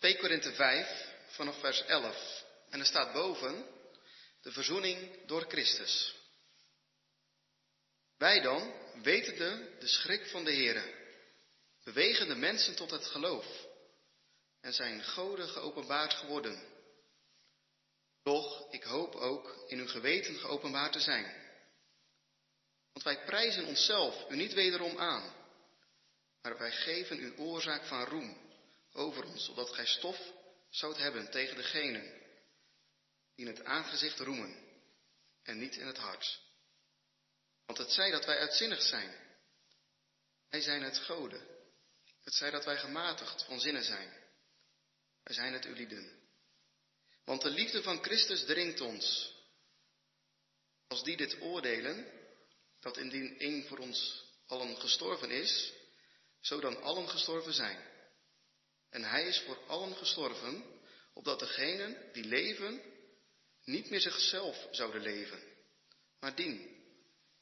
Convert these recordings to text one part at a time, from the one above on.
2 Korinthe 5 vanaf vers 11. En er staat boven de verzoening door Christus. Wij dan, wetende de schrik van de Here, bewegen de mensen tot het geloof en zijn goden geopenbaard geworden. Doch ik hoop ook in uw geweten geopenbaard te zijn. Want wij prijzen onszelf u niet wederom aan, maar wij geven u oorzaak van roem over ons, opdat gij stof zoudt hebben tegen degenen die in het aangezicht roemen en niet in het hart. Want het zij dat wij uitzinnig zijn, wij zijn het goden. Het zij dat wij gematigd van zinnen zijn, wij zijn het ulieden. Want de liefde van Christus dringt ons, als die dit oordelen, dat indien één voor ons allen gestorven is, zo dan allen gestorven zijn. En hij is voor allen gestorven, opdat degenen die leven niet meer zichzelf zouden leven, maar dien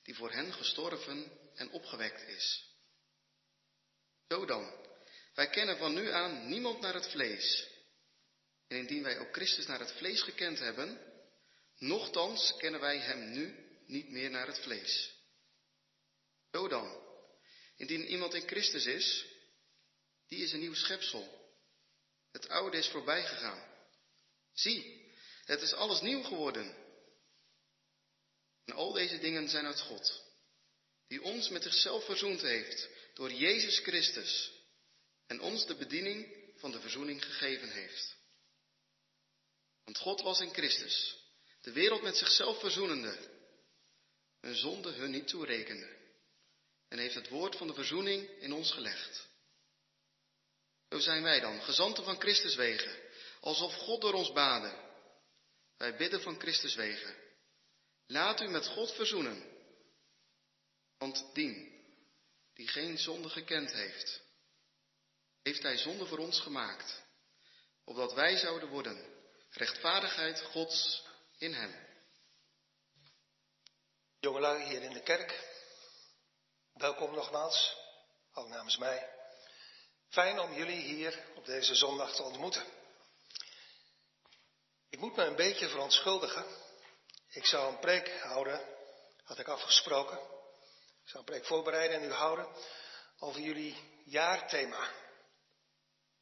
die voor hen gestorven en opgewekt is. Zo dan, wij kennen van nu aan niemand naar het vlees. En indien wij ook Christus naar het vlees gekend hebben, nochtans kennen wij hem nu niet meer naar het vlees. Zo dan, indien iemand in Christus is, die is een nieuw schepsel. Het oude is voorbij gegaan. Zie, het is alles nieuw geworden. En al deze dingen zijn uit God, die ons met zichzelf verzoend heeft door Jezus Christus en ons de bediening van de verzoening gegeven heeft. Want God was in Christus, de wereld met zichzelf verzoenende, een zonde hun niet toerekende en heeft het woord van de verzoening in ons gelegd. Zo zijn wij dan, gezanten van Christus wegen, alsof God door ons baden. Wij bidden van Christus wegen. Laat u met God verzoenen. Want dien, die geen zonde gekend heeft, heeft hij zonde voor ons gemaakt, opdat wij zouden worden rechtvaardigheid Gods in hem. Jongelui hier in de kerk, welkom nogmaals, ook namens mij. Fijn om jullie hier op deze zondag te ontmoeten. Ik moet me een beetje verontschuldigen. Ik zou een preek houden, had ik afgesproken. Ik zou een preek voorbereiden en u houden over jullie jaarthema.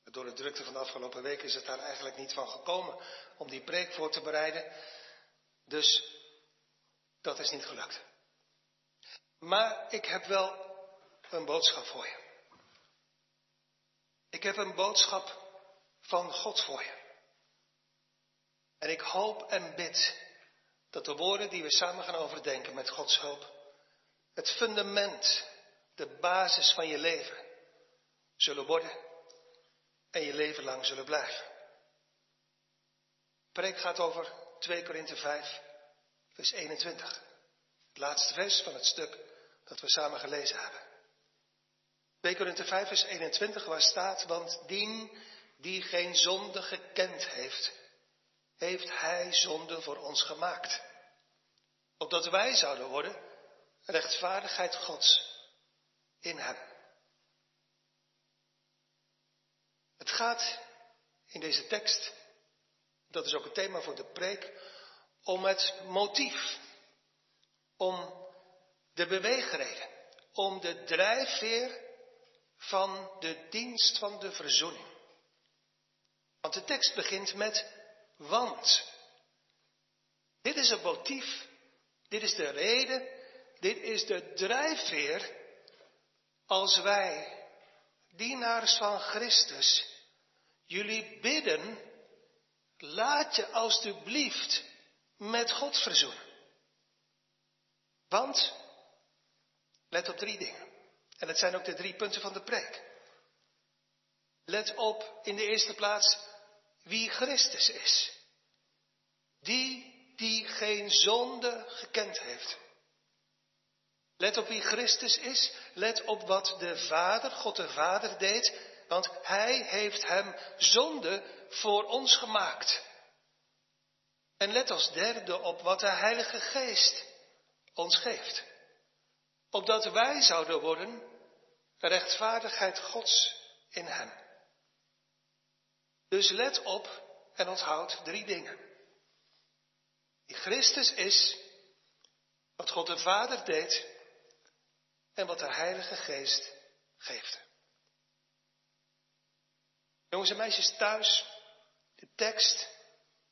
Door de drukte van de afgelopen week is het daar eigenlijk niet van gekomen om die preek voor te bereiden. Dus dat is niet gelukt. Maar ik heb wel een boodschap voor je. Ik heb een boodschap van God voor je. En ik hoop en bid dat de woorden die we samen gaan overdenken met Gods hulp, het fundament, de basis van je leven, zullen worden en je leven lang zullen blijven. Preek gaat over 2 Korinthe 5, vers 21. Het laatste vers van het stuk dat we samen gelezen hebben. 2 Korinthe 5, vers 21, waar staat, want dien die geen zonde gekend heeft, heeft hij zonde voor ons gemaakt. Opdat wij zouden worden rechtvaardigheid Gods in hem. Het gaat in deze tekst, dat is ook het thema voor de preek, om het motief, om de beweegreden, om de drijfveer van de dienst van de verzoening. Want de tekst begint met want. Dit is het motief, dit is de reden, dit is de drijfveer als wij, dienaars van Christus, jullie bidden, laat je alstublieft met God verzoenen. Want, let op drie dingen. En het zijn ook de drie punten van de preek. Let op in de eerste plaats wie Christus is. Die die geen zonde gekend heeft. Let op wie Christus is. Let op wat de Vader, God de Vader deed. Want Hij heeft Hem zonde voor ons gemaakt. En let als derde op wat de Heilige Geest ons geeft. Opdat wij zouden worden rechtvaardigheid Gods in Hem. Dus let op en onthoud drie dingen. Christus is, wat God de Vader deed en wat de Heilige Geest geeft. Jongens en meisjes thuis, de tekst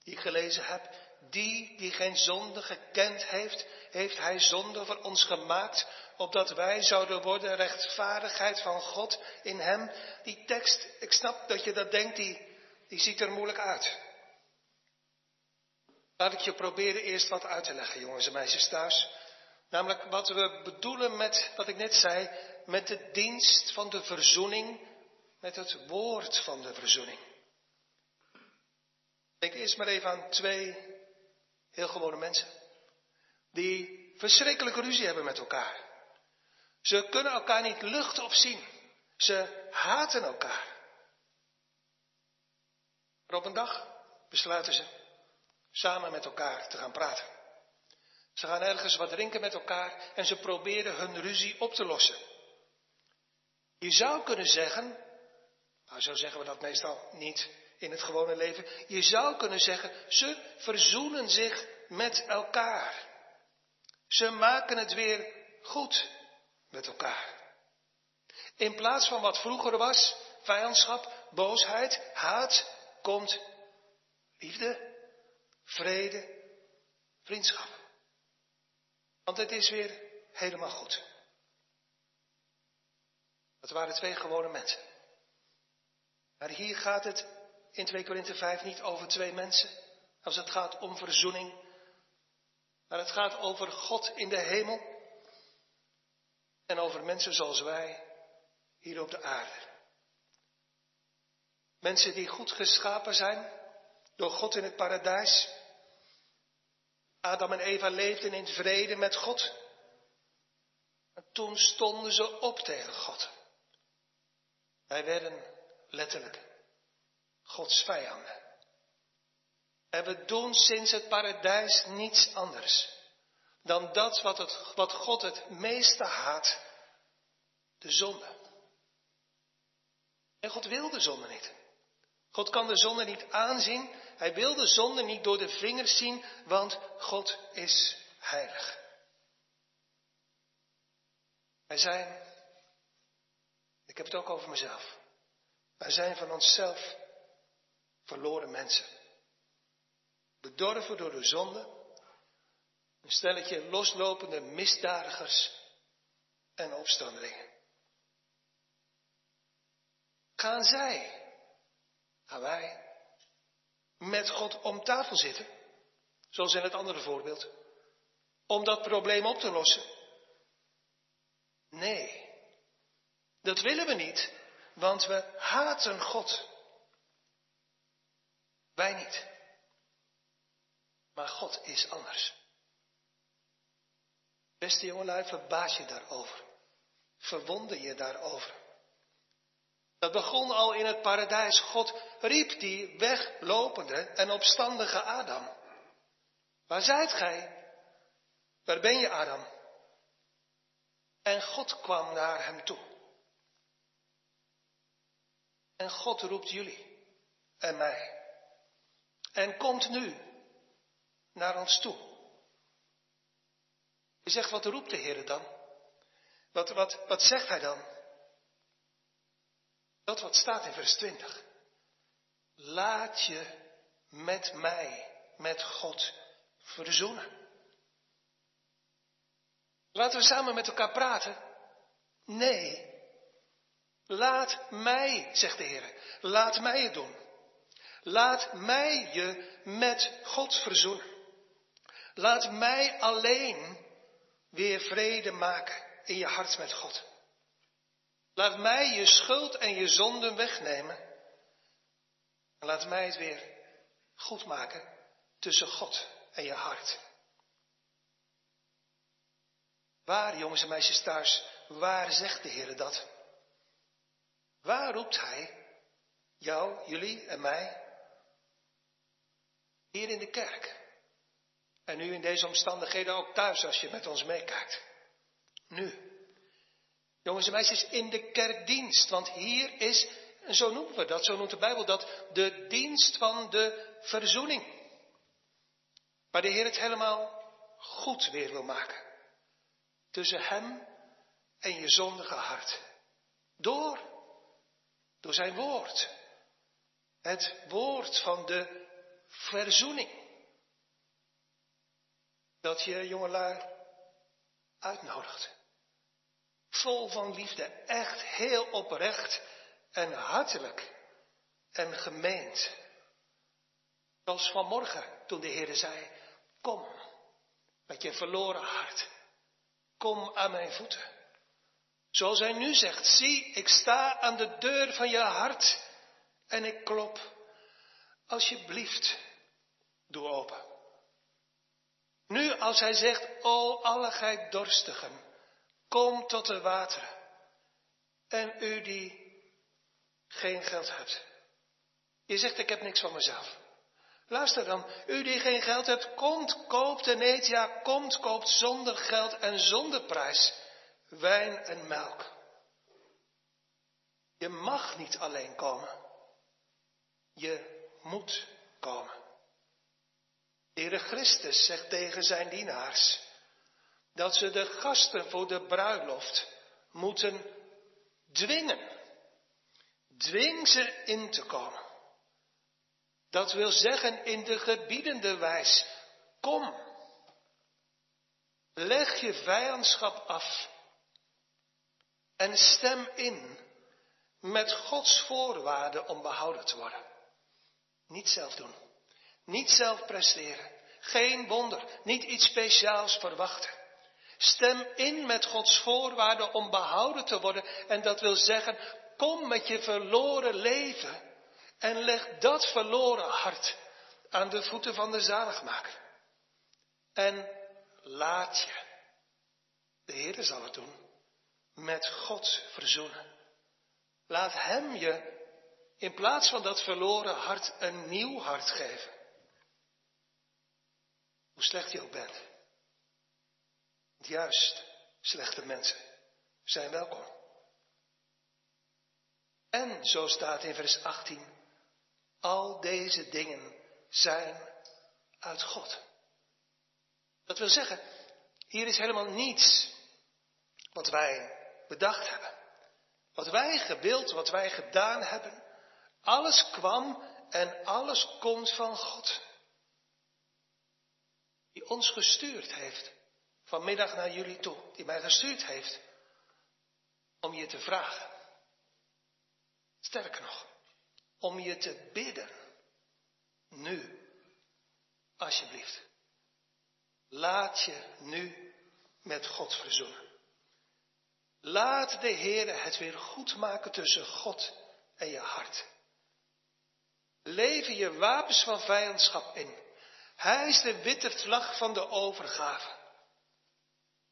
die ik gelezen heb, die die geen zonde gekend heeft, heeft hij zonde voor ons gemaakt, opdat wij zouden worden rechtvaardigheid van God in hem. Die tekst, ik snap dat je dat denkt, die, die ziet er moeilijk uit. Laat ik je proberen eerst wat uit te leggen, jongens en meisjes thuis. Namelijk wat we bedoelen met wat ik net zei, met de dienst van de verzoening, met het woord van de verzoening. Denk eerst maar even aan twee heel gewone mensen. Die verschrikkelijke ruzie hebben met elkaar. Ze kunnen elkaar niet luchten of zien. Ze haten elkaar. Maar op een dag besluiten ze samen met elkaar te gaan praten. Ze gaan ergens wat drinken met elkaar en ze proberen hun ruzie op te lossen. Je zou kunnen zeggen, nou zo zeggen we dat meestal niet in het gewone leven, je zou kunnen zeggen, ze verzoenen zich met elkaar. Ze maken het weer goed met elkaar. In plaats van wat vroeger was, vijandschap, boosheid, haat, komt liefde, vrede, vriendschap. Want het is weer helemaal goed. Dat waren twee gewone mensen. Maar hier gaat het in 2 Korinthe 5 niet over twee mensen. Als het gaat om verzoening. Maar het gaat over God in de hemel. En over mensen zoals wij hier op de aarde. Mensen die goed geschapen zijn door God in het paradijs. Adam en Eva leefden in vrede met God. En toen stonden ze op tegen God. Wij werden letterlijk Gods vijanden. En we doen sinds het paradijs niets anders dan dat wat, het, wat God het meeste haat, de zonde. En God wil de zonde niet. God kan de zonde niet aanzien. Hij wil de zonde niet door de vingers zien, want God is heilig. Wij zijn, ik heb het ook over mezelf, wij zijn van onszelf verloren mensen. Bedorven door de zonde, een stelletje loslopende misdadigers en opstandelingen. Gaan zij Gaan wij met God om tafel zitten, zoals in het andere voorbeeld, om dat probleem op te lossen? Nee, dat willen we niet, want we haten God. Wij niet. Maar God is anders. Beste jongelui, verbaas je daarover. Verwonder je daarover. Dat begon al in het paradijs. God riep die weglopende en opstandige Adam. Waar zijt gij? Waar ben je, Adam? En God kwam naar hem toe. En God roept jullie en mij. En komt nu naar ons toe. Je zegt, wat roept de Heer dan? Wat, wat, wat zegt hij dan? Dat wat staat in vers 20. Laat je met mij, met God, verzoenen. Laten we samen met elkaar praten. Nee. Laat mij, zegt de Heer, laat mij het doen. Laat mij je met God verzoenen. Laat mij alleen weer vrede maken in je hart met God. Laat mij je schuld en je zonden wegnemen. En laat mij het weer goed maken tussen God en je hart. Waar, jongens en meisjes thuis, waar zegt de Heer dat? Waar roept Hij jou, jullie en mij? Hier in de kerk. En nu in deze omstandigheden ook thuis als je met ons meekijkt. Nu. Jongens en meisjes, in de kerkdienst. Want hier is En zo noemen we dat, zo noemt de Bijbel dat, de dienst van de verzoening. Waar de Heer het helemaal goed weer wil maken. Tussen Hem en je zondige hart. Door, door zijn woord. Het woord van de verzoening. Dat je jongelui uitnodigt. Vol van liefde, echt heel oprecht en hartelijk en gemeend. Zoals vanmorgen toen de Heer zei, kom met je verloren hart. Kom aan mijn voeten. Zoals hij nu zegt, zie, ik sta aan de deur van je hart en ik klop. Alsjeblieft, doe open. Als hij zegt, o alle gij dorstigen, kom tot de wateren. En u die geen geld hebt. Je zegt, ik heb niks van mezelf. Luister dan, u die geen geld hebt, komt, koopt en eet, ja, komt, koopt zonder geld en zonder prijs wijn en melk. Je mag niet alleen komen. Je moet komen. Heere Christus zegt tegen zijn dienaars dat ze de gasten voor de bruiloft moeten dwingen. Dwing ze in te komen. Dat wil zeggen in de gebiedende wijs. Kom. Leg je vijandschap af. En stem in met Gods voorwaarden om behouden te worden. Niet zelf doen. Niet zelf presteren. Geen wonder. Niet iets speciaals verwachten. Stem in met Gods voorwaarden om behouden te worden. En dat wil zeggen, kom met je verloren leven en leg dat verloren hart aan de voeten van de zaligmaker. En laat je, de Heer zal het doen, met God verzoenen. Laat Hem je in plaats van dat verloren hart een nieuw hart geven. Hoe slecht je ook bent. Juist slechte mensen zijn welkom. En zo staat in vers 18, al deze dingen zijn uit God. Dat wil zeggen, hier is helemaal niets wat wij bedacht hebben. Wat wij gewild, wat wij gedaan hebben. Alles kwam en alles komt van God. Die ons gestuurd heeft, vanmiddag naar jullie toe, die mij gestuurd heeft om je te vragen. Sterker nog, om je te bidden. Nu, alsjeblieft. Laat je nu met God verzoenen. Laat de Heer het weer goed maken tussen God en je hart. Leven je wapens van vijandschap in. Hij is de witte vlag van de overgave.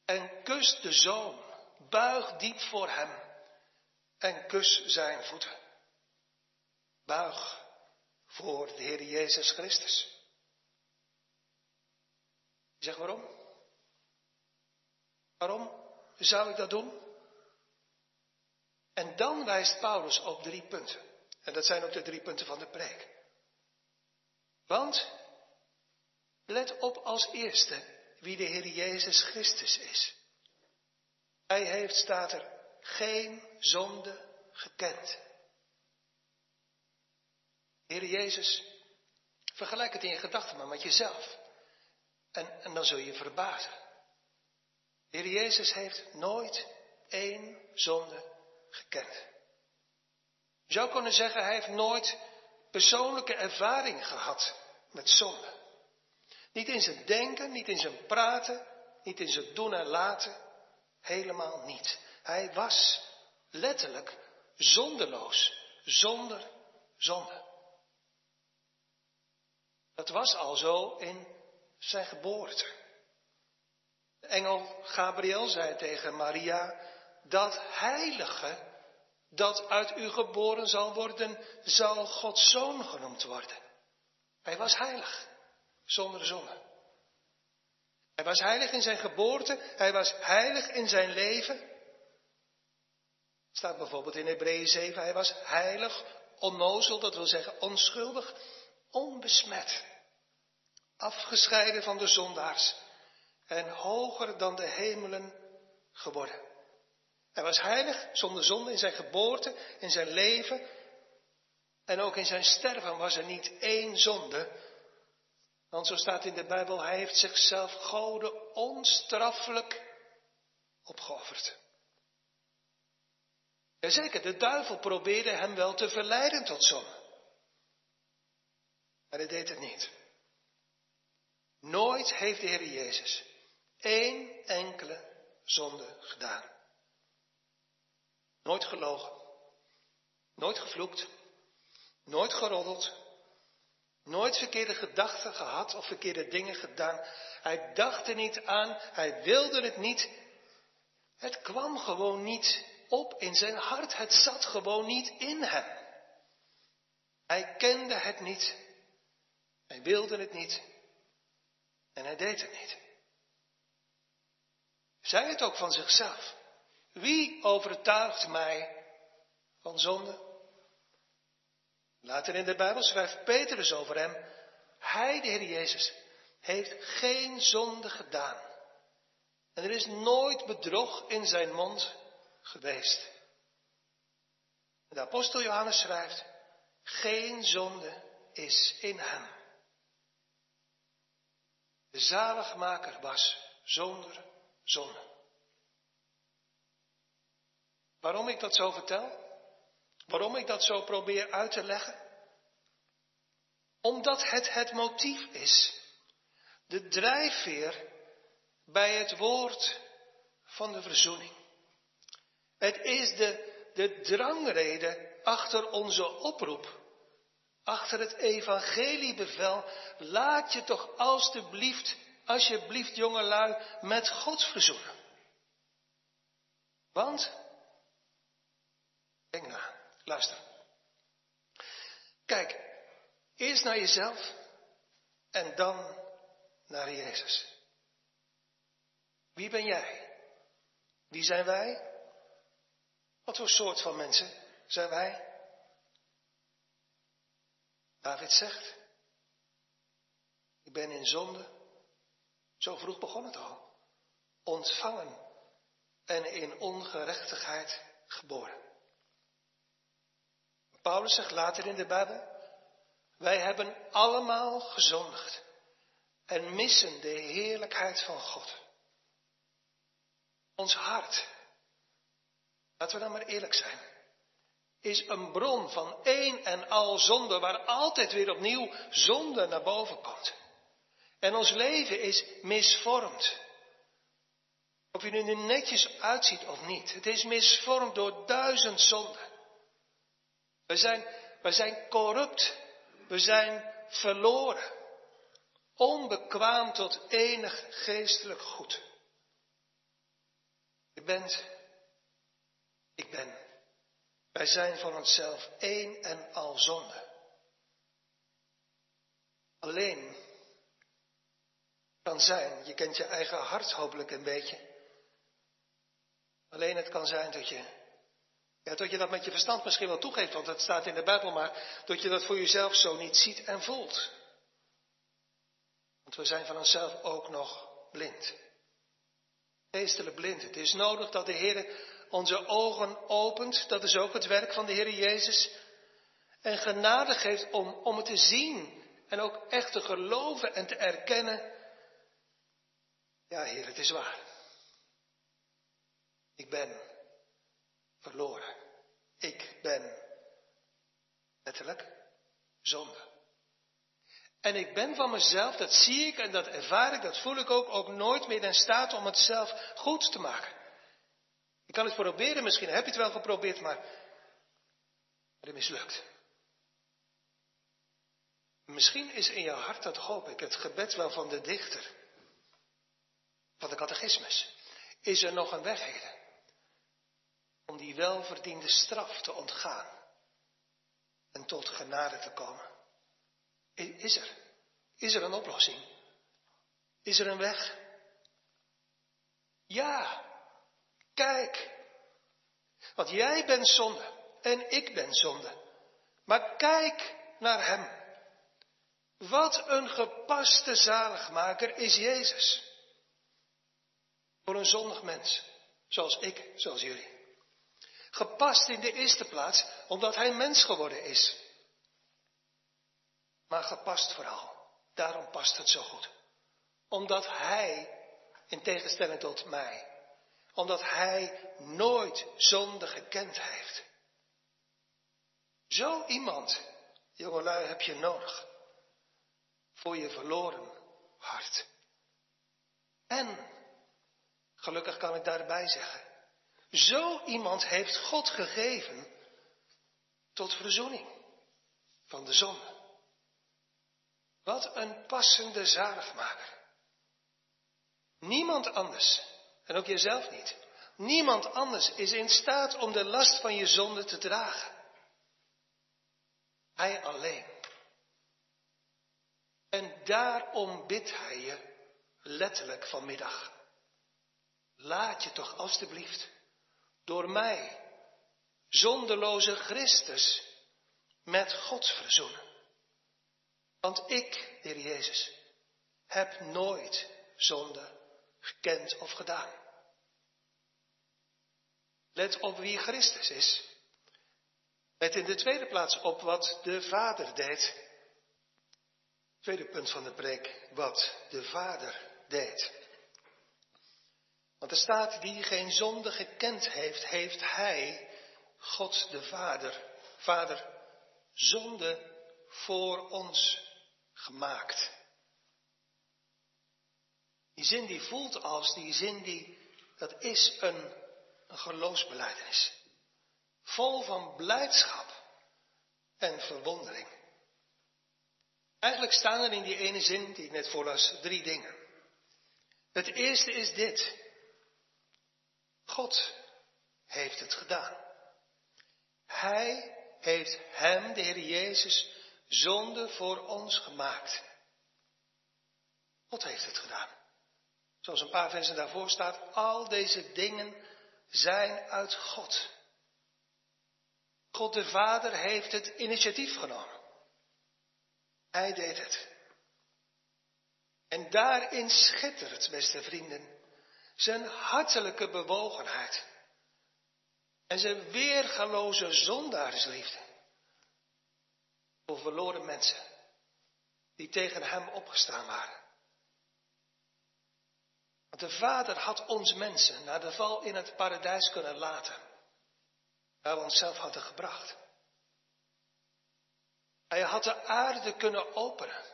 En kus de zoon. Buig diep voor hem. En kus zijn voeten. Buig voor de Heer Jezus Christus. Zeg waarom? Waarom zou ik dat doen? En dan wijst Paulus op drie punten. En dat zijn ook de drie punten van de preek. Want, let op als eerste wie de Heer Jezus Christus is. Hij heeft, staat er, geen zonde gekend. Heer Jezus, vergelijk het in je gedachten maar met jezelf. En, en dan zul je verbazen. Heer Jezus heeft nooit één zonde gekend. Je zou kunnen zeggen, hij heeft nooit persoonlijke ervaring gehad met zonde. Niet in zijn denken, niet in zijn praten, niet in zijn doen en laten. Helemaal niet. Hij was letterlijk zondeloos, zonder zonde. Dat was al zo in zijn geboorte. De engel Gabriel zei tegen Maria, dat heilige dat uit u geboren zal worden, zal Gods zoon genoemd worden. Hij was heilig, zonder zonde. Hij was heilig in zijn geboorte, hij was heilig in zijn leven. Staat bijvoorbeeld in Hebreeën 7, hij was heilig, onnozel, dat wil zeggen onschuldig, onbesmet, afgescheiden van de zondaars en hoger dan de hemelen geworden. Hij was heilig, zonder zonde in zijn geboorte, in zijn leven en ook in zijn sterven was er niet één zonde. Want zo staat in de Bijbel, hij heeft zichzelf goden onstraffelijk opgeofferd. Jazeker, de duivel probeerde hem wel te verleiden tot zonde. Maar hij deed het niet. Nooit heeft de Heer Jezus één enkele zonde gedaan. Nooit gelogen. Nooit gevloekt. Nooit geroddeld. Nooit verkeerde gedachten gehad of verkeerde dingen gedaan. Hij dacht er niet aan. Hij wilde het niet. Het kwam gewoon niet op in zijn hart. Het zat gewoon niet in hem. Hij kende het niet. Hij wilde het niet. En hij deed het niet. Zei het ook van zichzelf. Wie overtuigt mij van zonde? Later in de Bijbel schrijft Petrus over hem. Hij, de Heer Jezus, heeft geen zonde gedaan. En er is nooit bedrog in zijn mond geweest. de apostel Johannes schrijft, geen zonde is in hem. De zaligmaker was zonder zonde. Waarom ik dat zo vertel? Waarom ik dat zo probeer uit te leggen? Omdat het het motief is, de drijfveer bij het woord van de verzoening. Het is de, de drangrede achter onze oproep, achter het evangeliebevel. Laat je toch alstublieft, alsjeblieft jongelui, met God verzoenen. Want Denk na. Luister. Kijk, eerst naar jezelf en dan naar Jezus. Wie ben jij? Wie zijn wij? Wat voor soort van mensen zijn wij? David zegt, ik ben in zonde, zo vroeg begon het al, ontvangen en in ongerechtigheid geboren. Paulus zegt later in de Bijbel, wij hebben allemaal gezondigd en missen de heerlijkheid van God. Ons hart, laten we dan maar eerlijk zijn, is een bron van één en al zonde, waar altijd weer opnieuw zonde naar boven komt. En ons leven is misvormd. Of je er nu netjes uitziet of niet. Het is misvormd door duizend zonden. We zijn, zijn corrupt. We zijn verloren. Onbekwaam tot enig geestelijk goed. Je bent, ik ben. Wij zijn voor onszelf één en al zonde. Alleen kan zijn, je kent je eigen hart hopelijk een beetje. Alleen het kan zijn dat je ja, dat je dat met je verstand misschien wel toegeeft, want het staat in de Bijbel, maar dat je dat voor jezelf zo niet ziet en voelt. Want we zijn van onszelf ook nog blind. Geestelijk blind. Het is nodig dat de Heer onze ogen opent. Dat is ook het werk van de Heer Jezus. En genade geeft om, om het te zien. En ook echt te geloven en te erkennen. Ja, Heer, het is waar. Ik ben verloren. Ik ben letterlijk zonde. En ik ben van mezelf, dat zie ik en dat ervaar ik, dat voel ik ook, ook nooit meer in staat om het zelf goed te maken. Je kan het proberen, misschien heb je het wel geprobeerd, maar, maar het mislukt. Misschien is in je hart, dat hoop ik, het gebed wel van de dichter, van de catechismus. Is er nog een weg, heren? Om die welverdiende straf te ontgaan en tot genade te komen. Is er? Is er een oplossing? Is er een weg? Ja, kijk. Want jij bent zonde en ik ben zonde. Maar kijk naar Hem. Wat een gepaste zaligmaker is Jezus. Voor een zondig mens, zoals ik, zoals jullie. Gepast in de eerste plaats omdat Hij mens geworden is. Maar gepast vooral, daarom past het zo goed. Omdat Hij, in tegenstelling tot mij, omdat Hij nooit zonde gekend heeft. Zo iemand, jongelui, heb je nodig. Voor je verloren hart. En, gelukkig kan ik daarbij zeggen, zo iemand heeft God gegeven tot verzoening van de zonde. Wat een passende zaligmaker. Niemand anders, en ook jezelf niet, niemand anders is in staat om de last van je zonde te dragen. Hij alleen. En daarom bidt hij je letterlijk vanmiddag. Laat je toch alstublieft door mij, zonderloze Christus, met God verzoenen. Want ik, Heer Jezus, heb nooit zonde gekend of gedaan. Let op wie Christus is. Let in de tweede plaats op wat de Vader deed. Tweede punt van de preek, wat de Vader deed. Want er staat, die geen zonde gekend heeft, heeft Hij, God de Vader, Vader, zonde voor ons gemaakt. Die zin die voelt als die zin die, dat is een, een geloofsbeleidenis. Vol van blijdschap en verwondering. Eigenlijk staan er in die ene zin die ik net voorlas drie dingen. Het eerste is dit. God heeft het gedaan. Hij heeft hem, de Heer Jezus, zonde voor ons gemaakt. God heeft het gedaan. Zoals een paar versen daarvoor staat, al deze dingen zijn uit God. God de Vader heeft het initiatief genomen. Hij deed het. En daarin schittert, beste vrienden, zijn hartelijke bewogenheid en zijn weergaloze zondaarsliefde voor verloren mensen die tegen hem opgestaan waren. Want de Vader had ons mensen na de val in het paradijs kunnen laten, waar we onszelf hadden gebracht. Hij had de aarde kunnen openen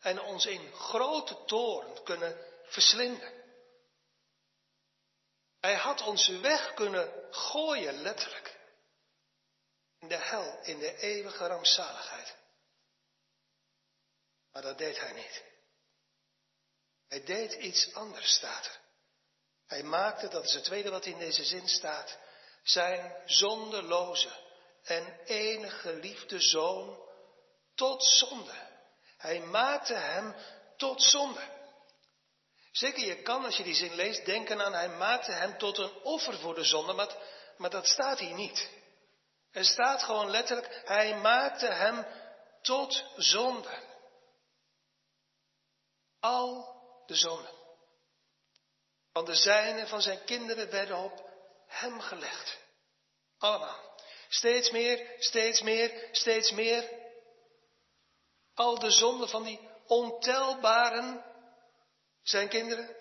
en ons in grote toren kunnen verslinden. Hij had ons weg kunnen gooien, letterlijk. In de hel, in de eeuwige rampzaligheid. Maar dat deed hij niet. Hij deed iets anders, staat er. Hij maakte, dat is het tweede wat in deze zin staat, zijn zondeloze en enige liefde zoon tot zonde. Hij maakte hem tot zonde. Zeker, je kan als je die zin leest denken aan hij maakte hem tot een offer voor de zonde, maar, maar dat staat hier niet. Er staat gewoon letterlijk, hij maakte hem tot zonde. Al de zonden van de zijnen, van zijn kinderen werden op hem gelegd. Allemaal. Steeds meer, steeds meer, steeds meer. Al de zonden van die ontelbaren zijn kinderen.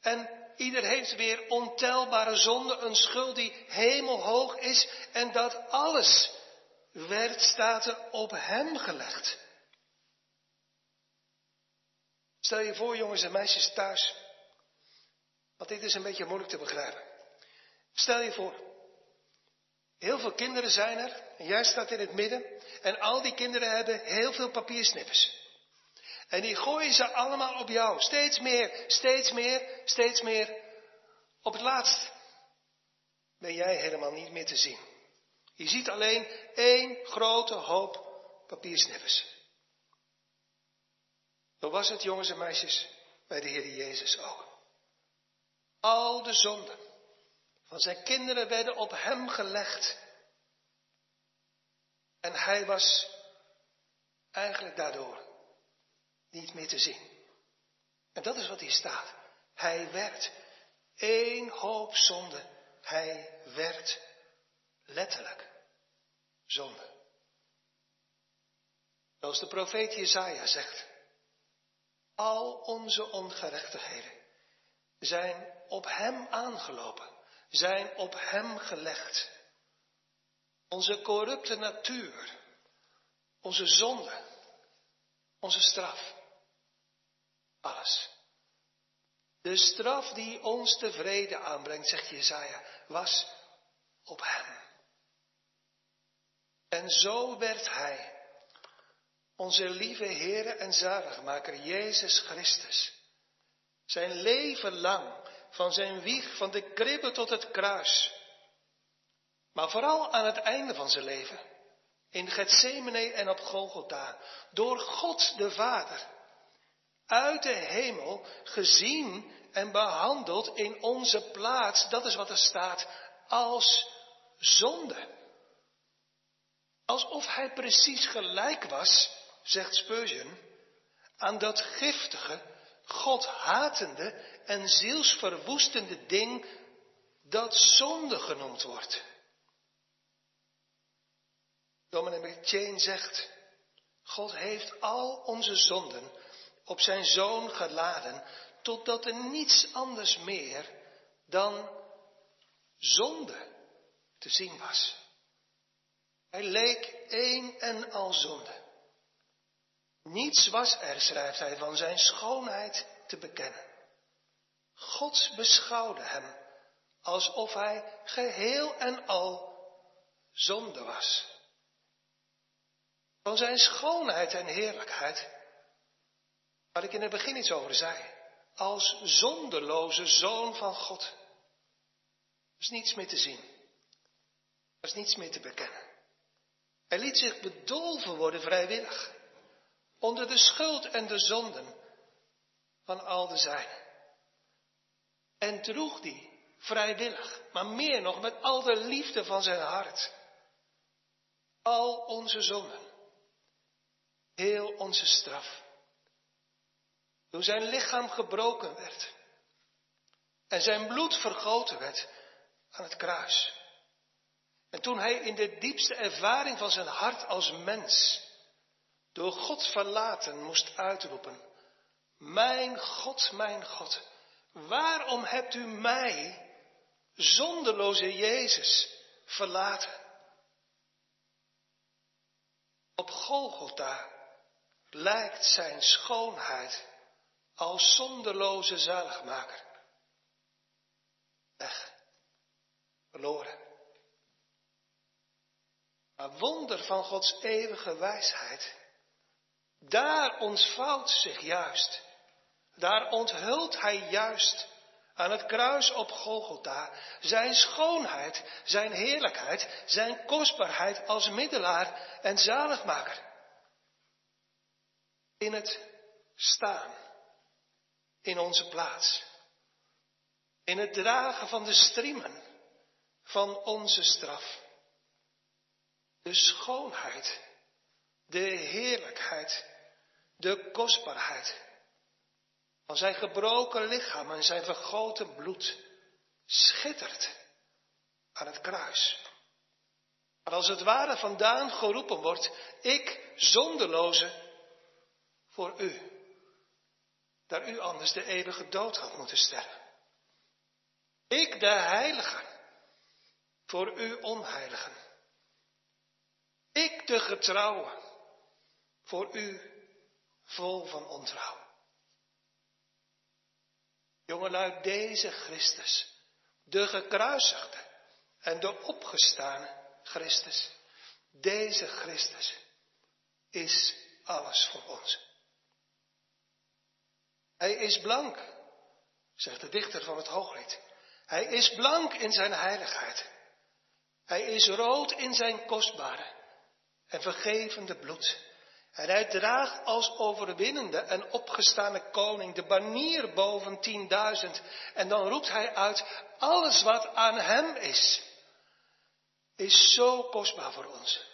En ieder heeft weer ontelbare zonde, een schuld die hemelhoog is. En dat alles werd, staat op hem gelegd. Stel je voor, jongens en meisjes thuis. Want dit is een beetje moeilijk te begrijpen. Stel je voor. Heel veel kinderen zijn er. Jij staat in het midden. En al die kinderen hebben heel veel papiersnippers. En die gooien ze allemaal op jou. Steeds meer, steeds meer, steeds meer. Op het laatst ben jij helemaal niet meer te zien. Je ziet alleen één grote hoop papiersnippers. Zo was het, jongens en meisjes, bij de Heer Jezus ook. Al de zonden van zijn kinderen werden op hem gelegd. En hij was eigenlijk daardoor niet meer te zien. En dat is wat hier staat. Hij werd één hoop zonde. Hij werd letterlijk zonde. Zoals de profeet Jezaja zegt. Al onze ongerechtigheden zijn op hem aangelopen, zijn op hem gelegd. Onze corrupte natuur, onze zonde, onze straf, De straf die ons tevreden aanbrengt, zegt Jezaja, was op hem. En zo werd hij, onze lieve Heere en Zaligmaker, Jezus Christus, zijn leven lang, van zijn wieg, van de kribbe tot het kruis, maar vooral aan het einde van zijn leven, in Gethsemane en op Golgotha, door God de Vader, uit de hemel gezien en behandeld in onze plaats, dat is wat er staat, als zonde. Alsof hij precies gelijk was, zegt Spurgeon, aan dat giftige, God hatende en zielsverwoestende ding dat zonde genoemd wordt. Dominee McChain zegt, God heeft al onze zonden op zijn zoon geladen, totdat er niets anders meer dan zonde te zien was. Hij leek één en al zonde. Niets was er, schrijft hij, van zijn schoonheid te bekennen. God beschouwde hem alsof hij geheel en al zonde was. Van zijn schoonheid en heerlijkheid, waar ik in het begin iets over zei, als zonderloze zoon van God. Er is niets meer te zien. Er is niets meer te bekennen. Hij liet zich bedolven worden vrijwillig onder de schuld en de zonden van al de zijnen. En droeg die vrijwillig, maar meer nog met al de liefde van zijn hart. Al onze zonden, heel onze straf. Toen zijn lichaam gebroken werd en zijn bloed vergoten werd aan het kruis. En toen hij in de diepste ervaring van zijn hart als mens door God verlaten moest uitroepen. Mijn God, mijn God, waarom hebt u mij, zonderloze Jezus, verlaten? Op Golgotha lijkt zijn schoonheid als zonderloze zaligmaker. Weg, verloren. Maar wonder van Gods eeuwige wijsheid daar ontvouwt zich juist, daar onthult hij juist aan het kruis op Golgotha zijn schoonheid, zijn heerlijkheid, zijn kostbaarheid als middelaar en zaligmaker. In het staan, in onze plaats, in het dragen van de striemen van onze straf. De schoonheid de heerlijkheid, de kostbaarheid van zijn gebroken lichaam en zijn vergoten bloed schittert aan het kruis. Maar als het ware vandaan geroepen wordt, ik zonderloze voor u, daar u anders de eeuwige dood had moeten sterven. Ik de heilige voor u onheiligen. Ik de getrouwe voor u vol van ontrouw. Jongelui, deze Christus, de gekruisigde en de opgestane Christus, deze Christus is alles voor ons. Hij is blank, zegt de dichter van het Hooglied. Hij is blank in zijn heiligheid. Hij is rood in zijn kostbare en vergevende bloed. En hij draagt als overwinnende en opgestane koning de banier boven tienduizend. En dan roept hij uit, alles wat aan hem is, is zo kostbaar voor ons.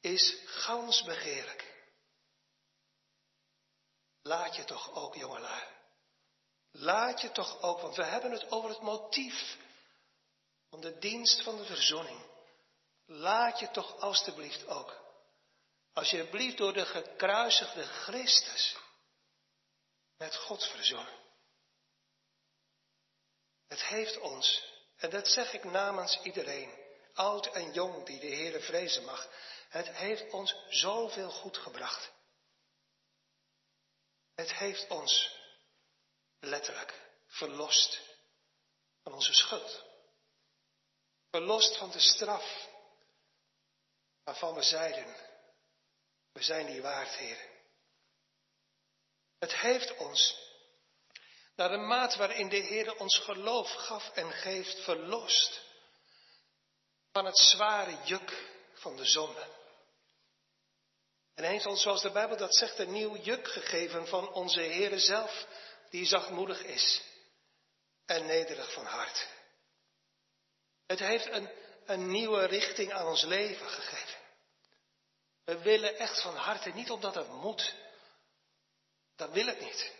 Is gans begeerlijk. Laat je toch ook, jongelui. Laat je toch ook, want we hebben het over het motief van de dienst van de verzoening. Laat je toch alstublieft ook, alsjeblieft door de gekruisigde Christus, met God verzoenen. Het heeft ons, en dat zeg ik namens iedereen, oud en jong die de Heere vrezen mag, het heeft ons zoveel goed gebracht. Het heeft ons letterlijk verlost van onze schuld. Verlost van de straf waarvan we zeiden, we zijn die waard, Heer. Het heeft ons, naar de maat waarin de Heer ons geloof gaf en geeft, verlost van het zware juk van de zonde. En heeft ons, zoals de Bijbel dat zegt, een nieuw juk gegeven van onze Heere zelf, die zachtmoedig is en nederig van hart. Het heeft een, een nieuwe richting aan ons leven gegeven. We willen echt van harte, niet omdat het moet. Dat wil het niet.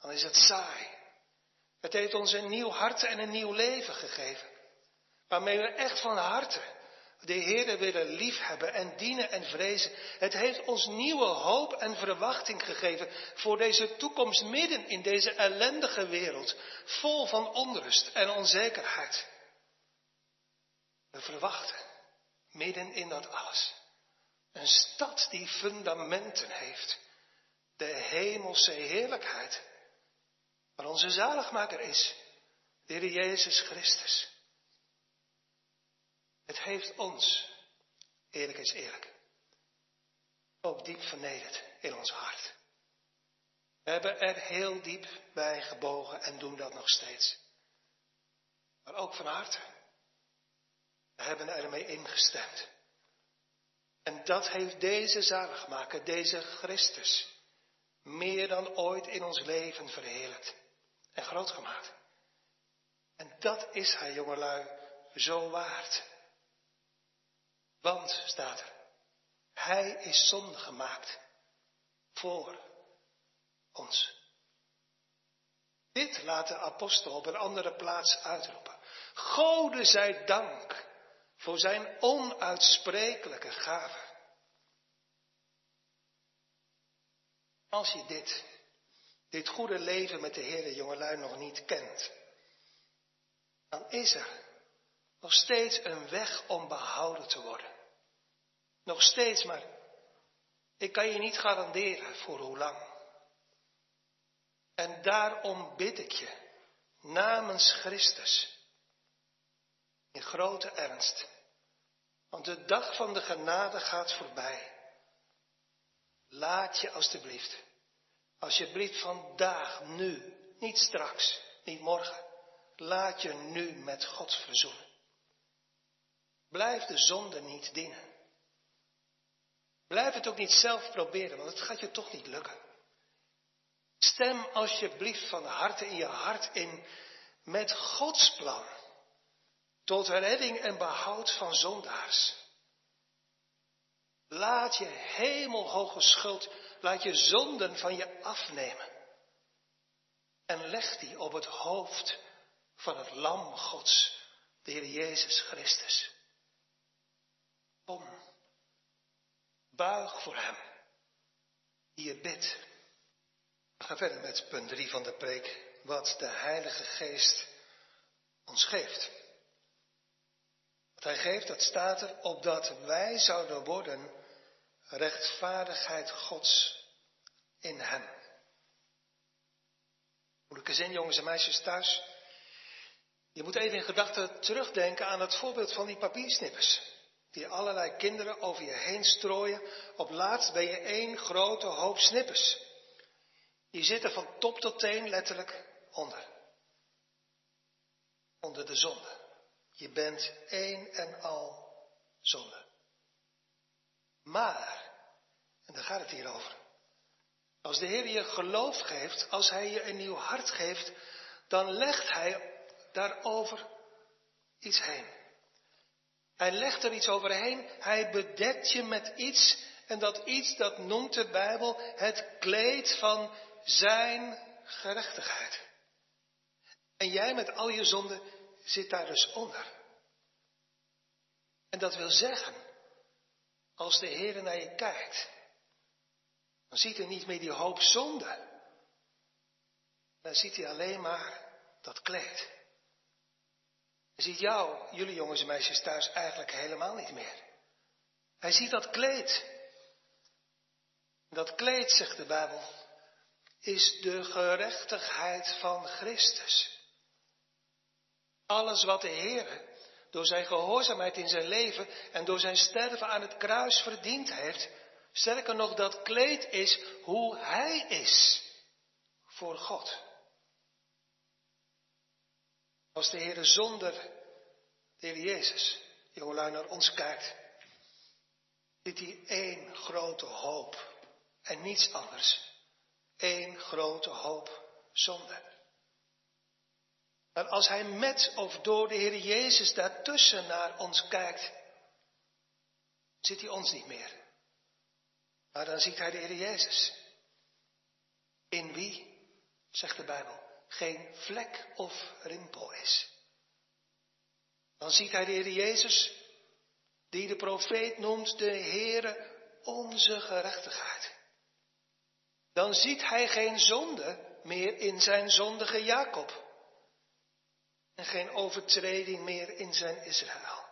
Dan is het saai. Het heeft ons een nieuw hart en een nieuw leven gegeven. Waarmee we echt van harte de Heerde willen liefhebben en dienen en vrezen. Het heeft ons nieuwe hoop en verwachting gegeven voor deze toekomst midden in deze ellendige wereld, vol van onrust en onzekerheid. We verwachten midden in dat alles een stad die fundamenten heeft, de hemelse heerlijkheid, waar onze zaligmaker is, de Heer Jezus Christus. Het heeft ons, eerlijk is eerlijk, ook diep vernederd in ons hart. We hebben er heel diep bij gebogen en doen dat nog steeds. Maar ook van harte. We hebben ermee ingestemd. En dat heeft deze zaligmaker, deze Christus, meer dan ooit in ons leven verheerlijkt en groot gemaakt. En dat is hij, jongelui, zo waard. Want, staat er, hij is zonde gemaakt voor ons. Dit laat de apostel op een andere plaats uitroepen. Gode zij dank voor zijn onuitsprekelijke gave. Als je dit, dit goede leven met de Heer, jongelui, nog niet kent, dan is er nog steeds een weg om behouden te worden. Nog steeds, maar ik kan je niet garanderen voor hoe lang. En daarom bid ik je namens Christus in grote ernst. Want de dag van de genade gaat voorbij. Laat je alstublieft, alsjeblieft vandaag, nu, niet straks, niet morgen, laat je nu met God verzoenen. Blijf de zonde niet dienen. Blijf het ook niet zelf proberen, want het gaat je toch niet lukken. Stem alsjeblieft van harte in je hart in met Gods plan tot redding en behoud van zondaars. Laat je hemelhoge schuld, laat je zonden van je afnemen. En leg die op het hoofd van het Lam Gods, de Heer Jezus Christus. Kom, buig voor Hem, die je bidt. We gaan verder met punt 3 van de preek, wat de Heilige Geest ons geeft. Wat hij geeft, dat staat er, opdat wij zouden worden rechtvaardigheid Gods in hem. Moeilijke zin, jongens en meisjes thuis. Je moet even in gedachten terugdenken aan het voorbeeld van die papiersnippers. Die allerlei kinderen over je heen strooien. Op laatst ben je één grote hoop snippers. Die zitten van top tot teen letterlijk onder. Onder de zonde. Je bent één en al zonde. Maar En daar gaat het hier over. Als de Heer je geloof geeft, als Hij je een nieuw hart geeft, dan legt Hij daarover iets heen. Hij legt er iets overheen, Hij bedekt je met iets en dat iets, dat noemt de Bijbel het kleed van Zijn gerechtigheid. En jij met al je zonden zit daar dus onder. En dat wil zeggen, als de Heer naar je kijkt, dan ziet hij niet meer die hoop zonde. Dan ziet hij alleen maar dat kleed. Hij ziet jou, jullie jongens en meisjes thuis, eigenlijk helemaal niet meer. Hij ziet dat kleed. Dat kleed, zegt de Bijbel, is de gerechtigheid van Christus. Alles wat de Heer door zijn gehoorzaamheid in zijn leven en door zijn sterven aan het kruis verdiend heeft, sterker nog, dat kleed is hoe Hij is voor God. Als de Heer zonder de Heer Jezus, jongelui, naar ons kijkt, ziet hij één grote hoop en niets anders. Eén grote hoop zonde. Maar als hij met of door de Heer Jezus daartussen naar ons kijkt, ziet hij ons niet meer. Maar dan ziet hij de Heer Jezus. In wie, zegt de Bijbel, geen vlek of rimpel is. Dan ziet hij de Heer Jezus, die de profeet noemt de Heere onze gerechtigheid. Dan ziet hij geen zonde meer in zijn zondige Jacob en geen overtreding meer in zijn Israël.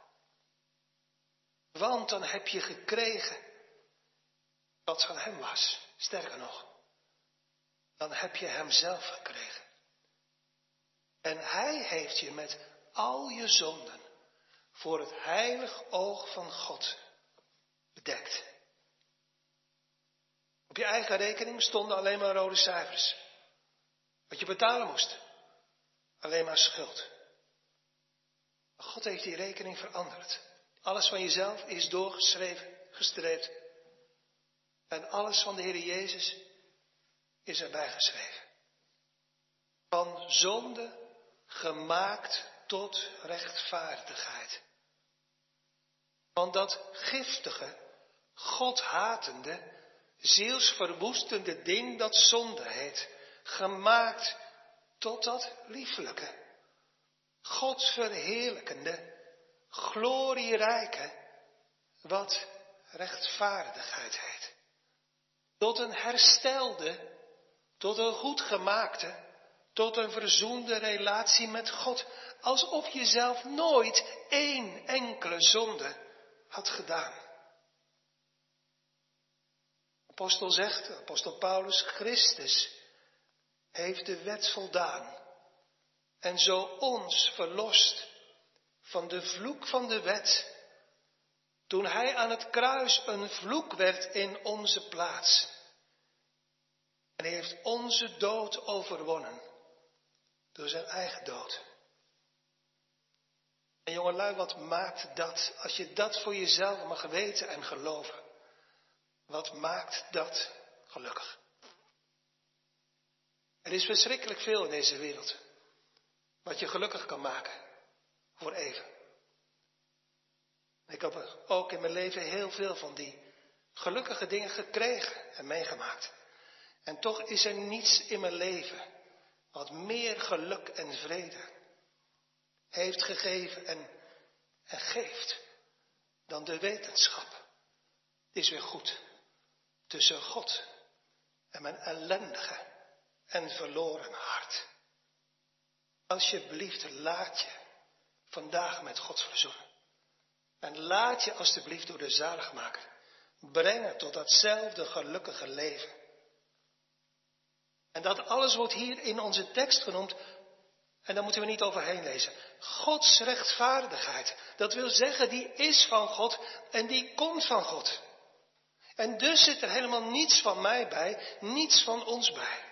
Want dan heb je gekregen wat van hem was. Sterker nog, dan heb je hem zelf gekregen. En hij heeft je met al je zonden voor het heilig oog van God bedekt. Op je eigen rekening stonden alleen maar rode cijfers. Wat je betalen moest. Alleen maar schuld. God heeft die rekening veranderd. Alles van jezelf is doorgeschreven, gestreept. En alles van de Heer Jezus is erbij geschreven. Van zonde gemaakt tot rechtvaardigheid. Van dat giftige, godhatende, zielsverwoestende ding dat zonde heet, gemaakt tot dat lieflijke God verheerlijkende, glorierijke, wat rechtvaardigheid heet. Tot een herstelde, tot een goed gemaakte, tot een verzoende relatie met God, alsof je zelf nooit één enkele zonde had gedaan. Apostel zegt, apostel Paulus, Christus heeft de wet voldaan en zo ons verlost van de vloek van de wet, toen hij aan het kruis een vloek werd in onze plaats. En hij heeft onze dood overwonnen door zijn eigen dood. En jongelui, wat maakt dat, als je dat voor jezelf mag weten en geloven, wat maakt dat gelukkig? Er is verschrikkelijk veel in deze wereld. Wat je gelukkig kan maken. Voor even. Ik heb ook in mijn leven heel veel van die gelukkige dingen gekregen en meegemaakt. En toch is er niets in mijn leven wat meer geluk en vrede heeft gegeven en, geeft dan de wetenschap. Is weer goed tussen God en mijn ellendige en verloren hart. Alsjeblieft, laat je vandaag met God verzoenen. En laat je alsjeblieft door de zaligmaker brengen tot datzelfde gelukkige leven. En dat alles wordt hier in onze tekst genoemd. En daar moeten we niet overheen lezen. Gods rechtvaardigheid. Dat wil zeggen, die is van God en die komt van God. En dus zit er helemaal niets van mij bij, niets van ons bij.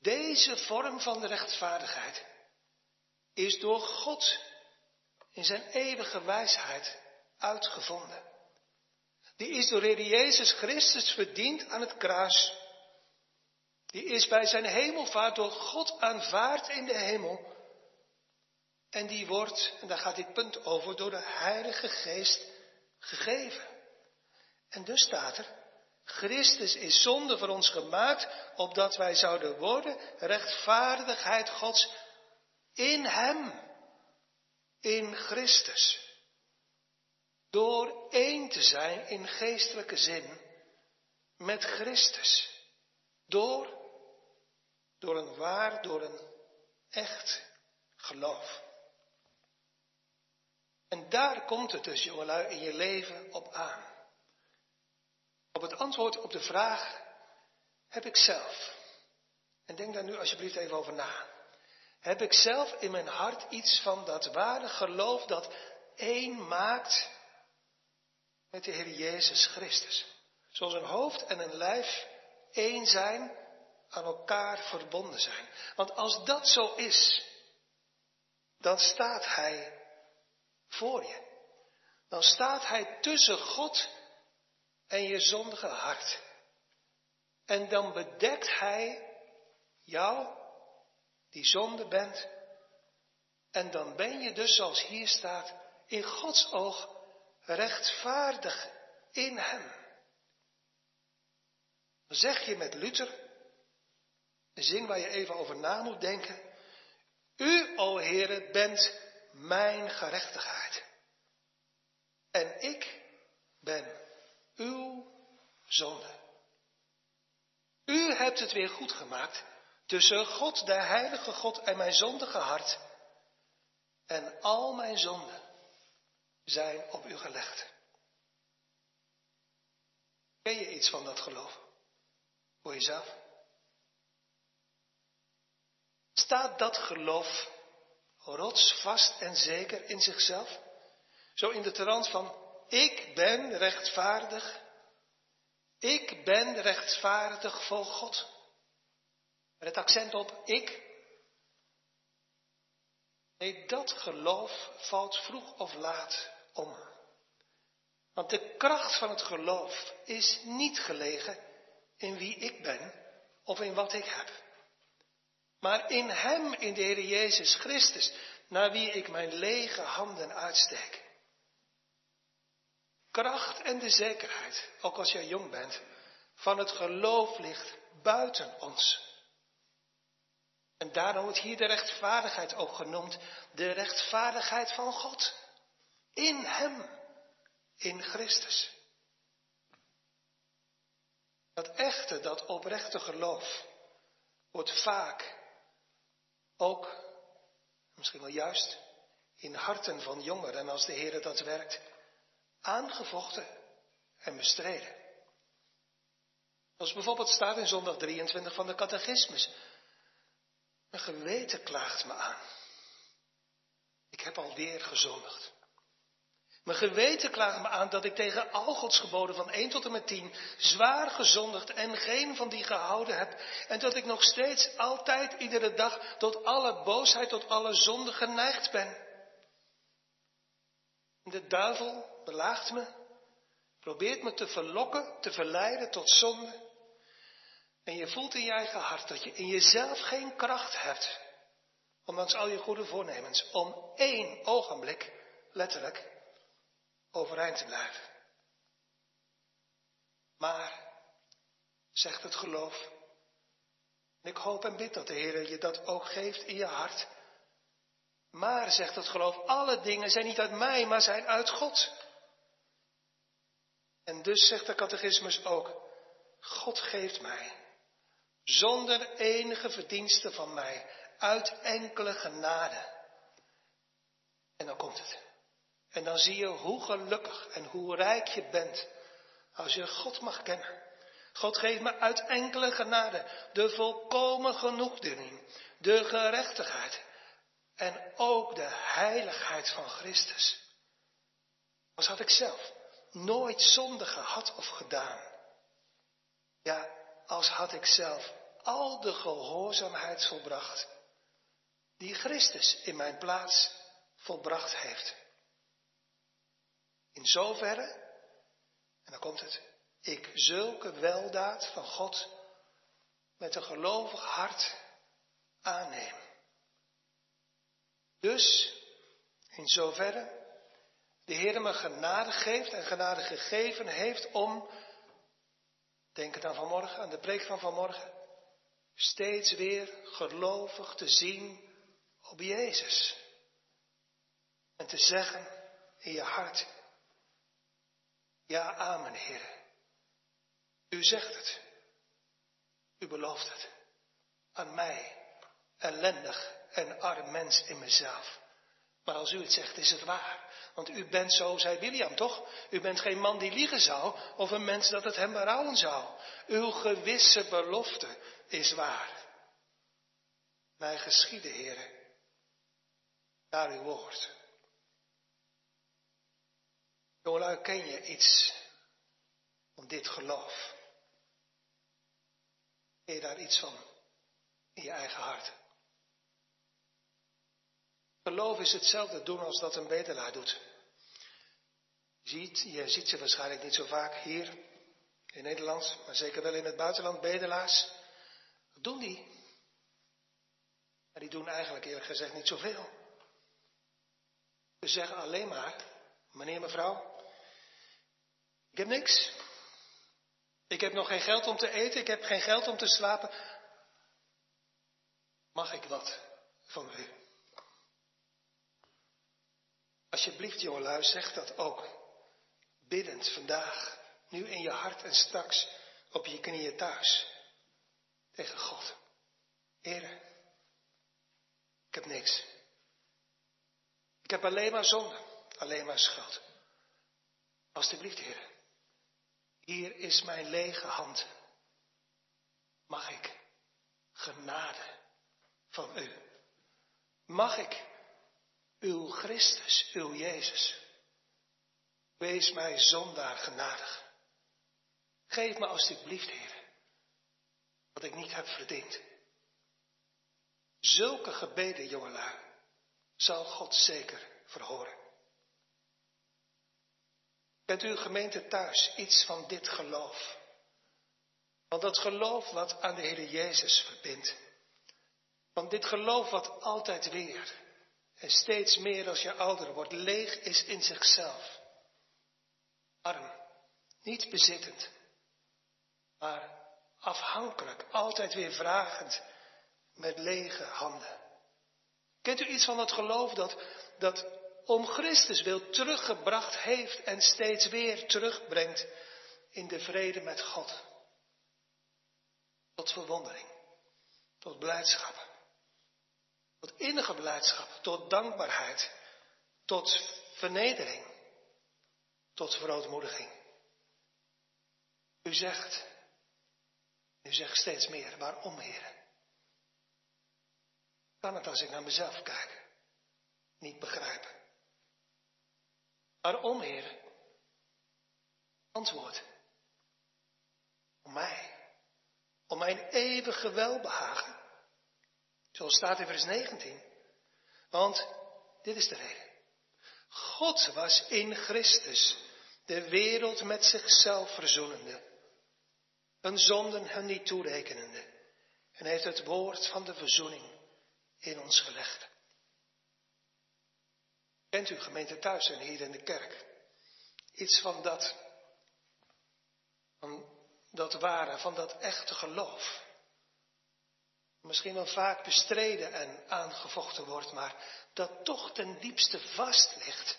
Deze vorm van de rechtvaardigheid is door God in zijn eeuwige wijsheid uitgevonden. Die is door Jezus Christus verdiend aan het kruis. Die is bij zijn hemelvaart door God aanvaard in de hemel. En die wordt, en daar gaat dit punt over, door de Heilige Geest gegeven. En dus staat er, Christus is zonde voor ons gemaakt, opdat wij zouden worden rechtvaardigheid Gods in Hem, in Christus. Door één te zijn in geestelijke zin met Christus. Door, door een waar, door een echt geloof. En daar komt het dus, jongelui, in je leven op aan. Op het antwoord op de vraag heb ik zelf. En denk daar nu alsjeblieft even over na. Heb ik zelf in mijn hart iets van dat ware geloof dat één maakt met de Heer Jezus Christus? Zoals een hoofd en een lijf één zijn, aan elkaar verbonden zijn. Want als dat zo is, dan staat Hij voor je. Dan staat Hij tussen God en je zondige hart. En dan bedekt Hij jou, die zonde bent. En dan ben je dus, zoals hier staat, in Gods oog rechtvaardig in Hem. Dan zeg je met Luther, een zin waar je even over na moet denken. U, o Heere, bent mijn gerechtigheid. En ik ben uw zonde. U hebt het weer goed gemaakt tussen God, de heilige God, en mijn zondige hart. En al mijn zonden zijn op u gelegd. Ken je iets van dat geloof? Voor jezelf? Staat dat geloof rotsvast en zeker in zichzelf? Zo in de trant van, ik ben rechtvaardig. Ik ben rechtvaardig voor God. Met het accent op ik. Nee, dat geloof valt vroeg of laat om. Want de kracht van het geloof is niet gelegen in wie ik ben of in wat ik heb. Maar in Hem, in de Heer Jezus Christus, naar wie ik mijn lege handen uitsteek. Kracht en de zekerheid, ook als jij jong bent, van het geloof ligt buiten ons. En daarom wordt hier de rechtvaardigheid ook genoemd, de rechtvaardigheid van God. In Hem, in Christus. Dat echte, dat oprechte geloof wordt vaak ook, misschien wel juist, in harten van jongeren, als de Heer dat werkt, aangevochten en bestreden. Zoals bijvoorbeeld staat in zondag 23 van de catechismus. Mijn geweten klaagt me aan. Ik heb alweer gezondigd. Mijn geweten klaagt me aan dat ik tegen al Gods geboden van 1 tot en met 10 zwaar gezondigd en geen van die gehouden heb. En dat ik nog steeds altijd iedere dag tot alle boosheid, tot alle zonde geneigd ben. De duivel belaagt me, probeert me te verlokken, te verleiden tot zonde. En je voelt in je eigen hart dat je in jezelf geen kracht hebt, ondanks al je goede voornemens, om één ogenblik, letterlijk, overeind te blijven. Maar, zegt het geloof, ik hoop en bid dat de Heer je dat ook geeft in je hart. Maar, zegt het geloof, alle dingen zijn niet uit mij, maar zijn uit God. En dus zegt de catechismus ook, God geeft mij, zonder enige verdienste van mij, uit enkele genade. En dan komt het. En dan zie je hoe gelukkig en hoe rijk je bent als je God mag kennen. God geeft me uit enkele genade de volkomen genoegdoening, de gerechtigheid en ook de heiligheid van Christus. Als had ik zelf nooit zonde gehad of gedaan. Ja, als had ik zelf al de gehoorzaamheid volbracht die Christus in mijn plaats volbracht heeft. In zoverre En dan komt het. Ik zulke weldaad van God met een gelovig hart aanneem. Dus, in zoverre de Heer me genade geeft en genade gegeven heeft om, denk het aan vanmorgen, aan de preek van vanmorgen, steeds weer gelovig te zien op Jezus. En te zeggen in je hart, ja, amen, Heer. U zegt het. U belooft het. Aan mij, ellendig en arm mens in mezelf. Maar als u het zegt, is het waar. Want u bent zo, zei William toch? U bent geen man die liegen zou, of een mens dat het hem berouwen zou. Uw gewisse belofte is waar. Mij geschieden, heren, naar uw woord. Jongelui, ken je iets van dit geloof? Ken je daar iets van in je eigen hart? Geloof is hetzelfde doen als dat een bedelaar doet. Je ziet, je ze waarschijnlijk niet zo vaak hier in Nederland, maar zeker wel in het buitenland, bedelaars. Wat doen die? En die doen eigenlijk eerlijk gezegd niet zoveel. Ze zeggen alleen maar, meneer, mevrouw, ik heb niks. Ik heb nog geen geld om te eten, ik heb geen geld om te slapen. Mag ik wat van u? Alsjeblieft, jongelui, zeg dat ook. Biddend vandaag, nu in je hart en straks op je knieën thuis. Tegen God. Heren, ik heb niks. Ik heb alleen maar zonde, alleen maar schuld. Alsjeblieft, heren. Hier is mijn lege hand. Mag ik genade van u? Mag ik uw Christus, uw Jezus. Wees mij zondaar genadig. Geef me alsjeblieft, Heer, wat ik niet heb verdiend. Zulke gebeden, jongelui, zal God zeker verhoren. Bent u gemeente thuis iets van dit geloof? Van dat geloof wat aan de Heer Jezus verbindt. Van dit geloof wat altijd weer en steeds meer als je ouder wordt, leeg is in zichzelf. Arm, niet bezittend, maar afhankelijk, altijd weer vragend, met lege handen. Kent u iets van dat geloof dat, dat om Christus wil teruggebracht heeft en steeds weer terugbrengt in de vrede met God? Tot verwondering, tot blijdschap. Tot innige blijdschap, tot dankbaarheid, tot vernedering, tot verootmoediging. U zegt, u zegt steeds meer, waarom heren? Kan het als ik naar mezelf kijk, niet begrijpen? Waarom heren? Antwoord. Om mij, om mijn eeuwige welbehagen. Zoals staat in vers 19. Want dit is de reden. God was in Christus de wereld met zichzelf verzoenende. Een zonden hun niet toerekenende. En heeft het woord van de verzoening in ons gelegd. Kent u gemeente thuis en hier in de kerk? Iets van dat, van dat ware, van dat echte geloof misschien wel vaak bestreden en aangevochten wordt, maar dat toch ten diepste vast ligt,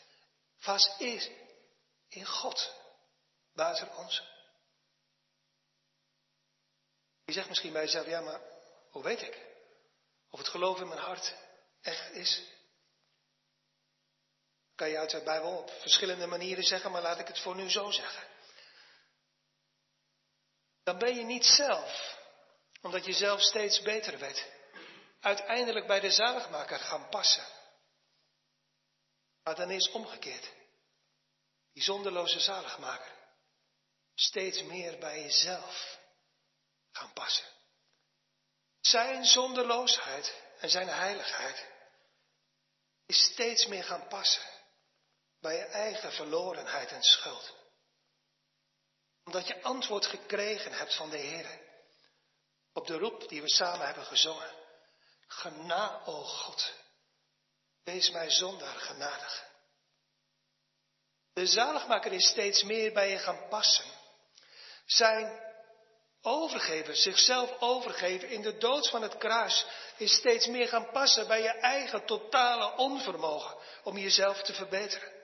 vast is in God, buiten ons. Je zegt misschien bij jezelf, ja, maar hoe weet ik of het geloof in mijn hart echt is? Kan je uit de Bijbel op verschillende manieren zeggen, maar laat ik het voor nu zo zeggen. Dan ben je niet zelf omdat je zelf steeds beter werd, uiteindelijk bij de zaligmaker gaan passen. Maar dan is omgekeerd. Die zonderloze zaligmaker steeds meer bij jezelf gaan passen. Zijn zonderloosheid en zijn heiligheid is steeds meer gaan passen bij je eigen verlorenheid en schuld. Omdat je antwoord gekregen hebt van de Heer. Op de roep die we samen hebben gezongen. Gena, o God. Wees mij zondaar genadig. De zaligmaker is steeds meer bij je gaan passen. Zijn overgeven, zichzelf overgeven in de dood van het kruis, is steeds meer gaan passen bij je eigen totale onvermogen om jezelf te verbeteren.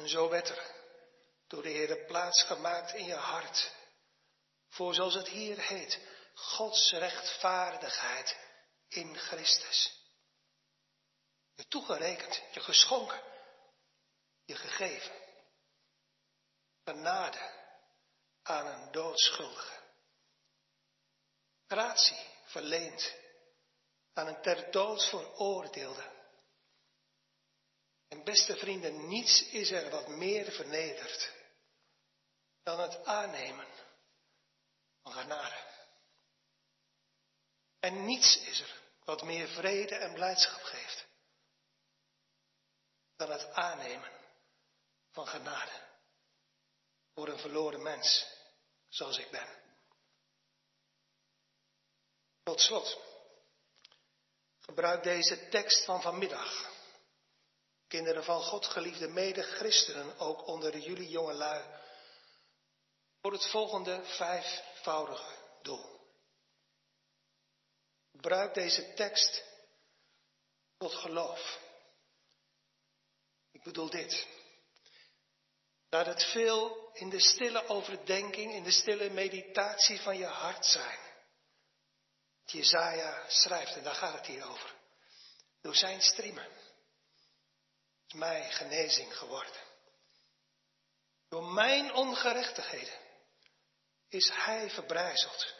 En zo werd er door de Heer plaats gemaakt in je hart, voor zoals het hier heet, Gods rechtvaardigheid in Christus. Je toegerekend, je geschonken, je gegeven. Genade aan een doodschuldige. Gratie verleend aan een ter dood veroordeelde. En beste vrienden, niets is er wat meer vernedert dan het aannemen van genade. En niets is er wat meer vrede en blijdschap geeft dan het aannemen van genade voor een verloren mens zoals ik ben. Tot slot, gebruik deze tekst van vanmiddag. Kinderen van God, geliefde mede-christenen, ook onder jullie jonge lui, voor het volgende vijfvoudige doel. Gebruik deze tekst tot geloof. Ik bedoel dit. Laat het veel in de stille overdenking, in de stille meditatie van je hart zijn. Jezaja schrijft, en daar gaat het hier over. Door zijn striemen is mij genezing geworden. Door mijn ongerechtigheden is hij verbrijzeld.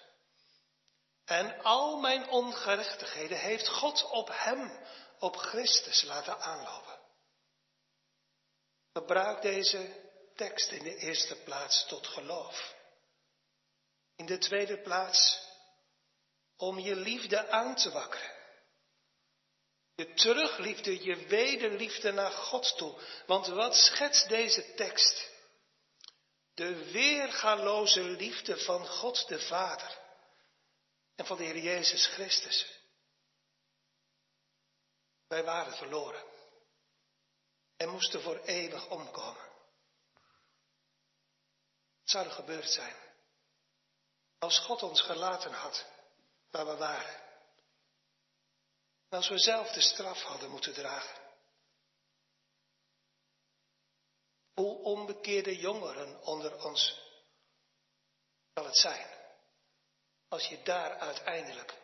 En al mijn ongerechtigheden heeft God op hem, op Christus laten aanlopen. Gebruik deze tekst in de eerste plaats tot geloof. In de tweede plaats om je liefde aan te wakkeren. Je terugliefde, je wederliefde naar God toe. Want wat schetst deze tekst? De weergaloze liefde van God de Vader en van de Heer Jezus Christus. Wij waren verloren en moesten voor eeuwig omkomen. Het zou er gebeurd zijn als God ons gelaten had waar we waren. Als we zelf de straf hadden moeten dragen. Hoe onbekeerde jongeren onder ons zal het zijn als je daar uiteindelijk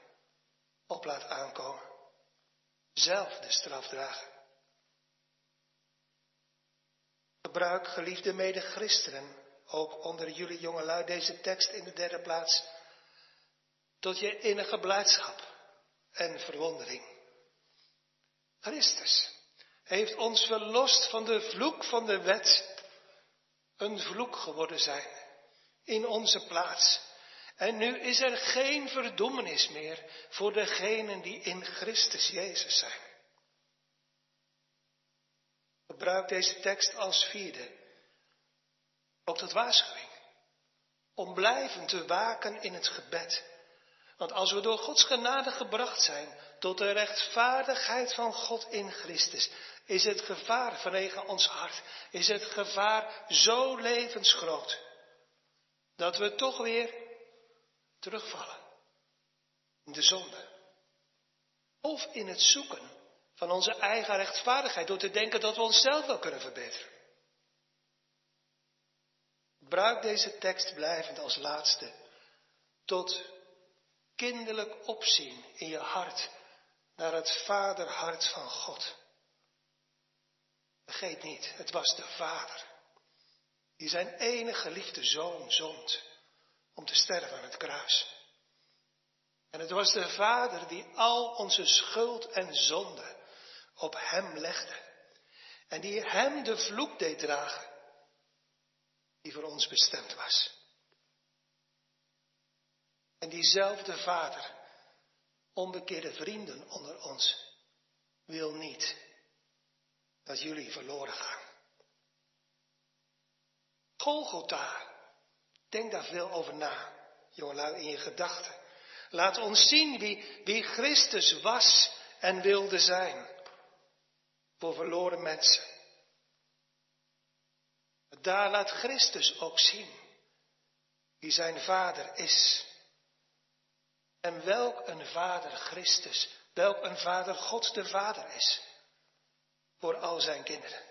op laat aankomen. Zelf de straf dragen. Gebruik, geliefde mede-christenen, ook onder jullie jongelui, deze tekst in de derde plaats, tot je innige blijdschap en verwondering. Christus heeft ons verlost van de vloek van de wet, een vloek geworden zijn, in onze plaats. En nu is er geen verdoemenis meer voor degenen die in Christus Jezus zijn. Gebruik deze tekst als vierde, ook tot waarschuwing, om blijvend te waken in het gebed. Want als we door Gods genade gebracht zijn tot de rechtvaardigheid van God in Christus, is het gevaar vanwege ons hart, is het gevaar zo levensgroot, dat we toch weer terugvallen in de zonde. Of in het zoeken van onze eigen rechtvaardigheid door te denken dat we onszelf wel kunnen verbeteren. Gebruik deze tekst blijvend als laatste tot kinderlijk opzien in je hart naar het vaderhart van God. Vergeet niet, het was de Vader die zijn enige geliefde zoon zond om te sterven aan het kruis. En het was de Vader die al onze schuld en zonde op hem legde. En die hem de vloek deed dragen die voor ons bestemd was. En diezelfde Vader, onbekeerde vrienden onder ons, wil niet dat jullie verloren gaan. Golgotha. Denk daar veel over na, jongelui, in je gedachten. Laat ons zien wie, wie Christus was en wilde zijn. Voor verloren mensen. Daar laat Christus ook zien wie zijn vader is. En welk een vader Christus, welk een vader God de Vader is. Voor al zijn kinderen.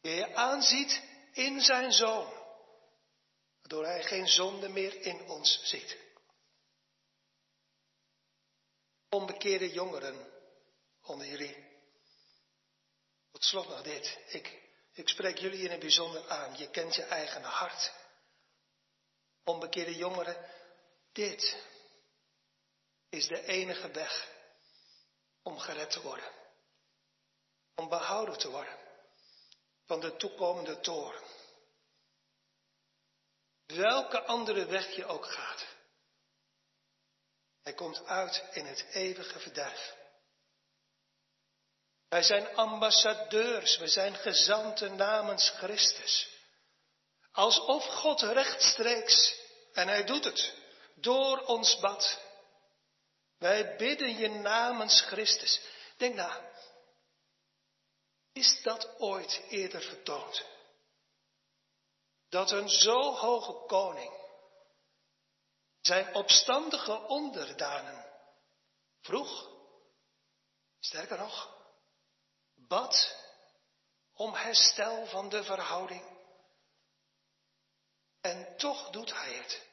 Die je aanziet in zijn zoon. Waardoor hij geen zonde meer in ons ziet. Onbekeerde jongeren onder jullie. Tot slot nog dit. Ik, ik spreek jullie in het bijzonder aan. Je kent je eigen hart. Onbekeerde jongeren, dit is de enige weg om gered te worden. Om behouden te worden van de toekomende toren. Welke andere weg je ook gaat. Hij komt uit in het eeuwige verderf. Wij zijn ambassadeurs, we zijn gezanten namens Christus. Alsof God rechtstreeks, en hij doet het, door ons bad. Wij bidden je namens Christus. Denk na, is dat ooit eerder vertoond? Dat een zo hoge koning zijn opstandige onderdanen vroeg, sterker nog, bad om herstel van de verhouding. En toch doet hij het.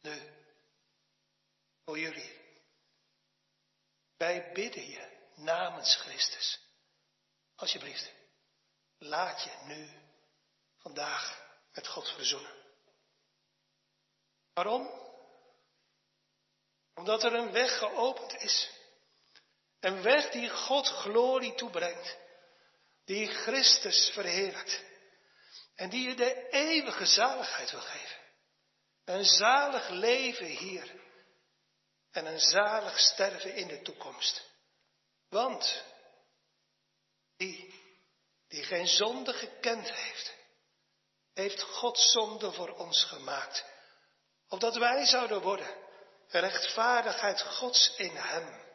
Nu, voor jullie. Wij bidden je namens Christus. Alsjeblieft, laat je nu, vandaag, met God verzoenen. Waarom? Omdat er een weg geopend is. Een weg die God glorie toebrengt. Die Christus verheerlijkt. En die je de eeuwige zaligheid wil geven. Een zalig leven hier. En een zalig sterven in de toekomst. Want die, die geen zonde gekend heeft, heeft God zonde voor ons gemaakt. Opdat wij zouden worden rechtvaardigheid Gods in Hem.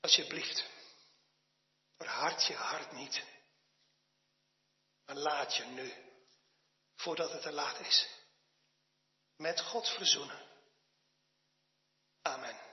Alsjeblieft, verhard je hart niet. Maar laat je nu, voordat het te laat is, met God verzoenen. Amen.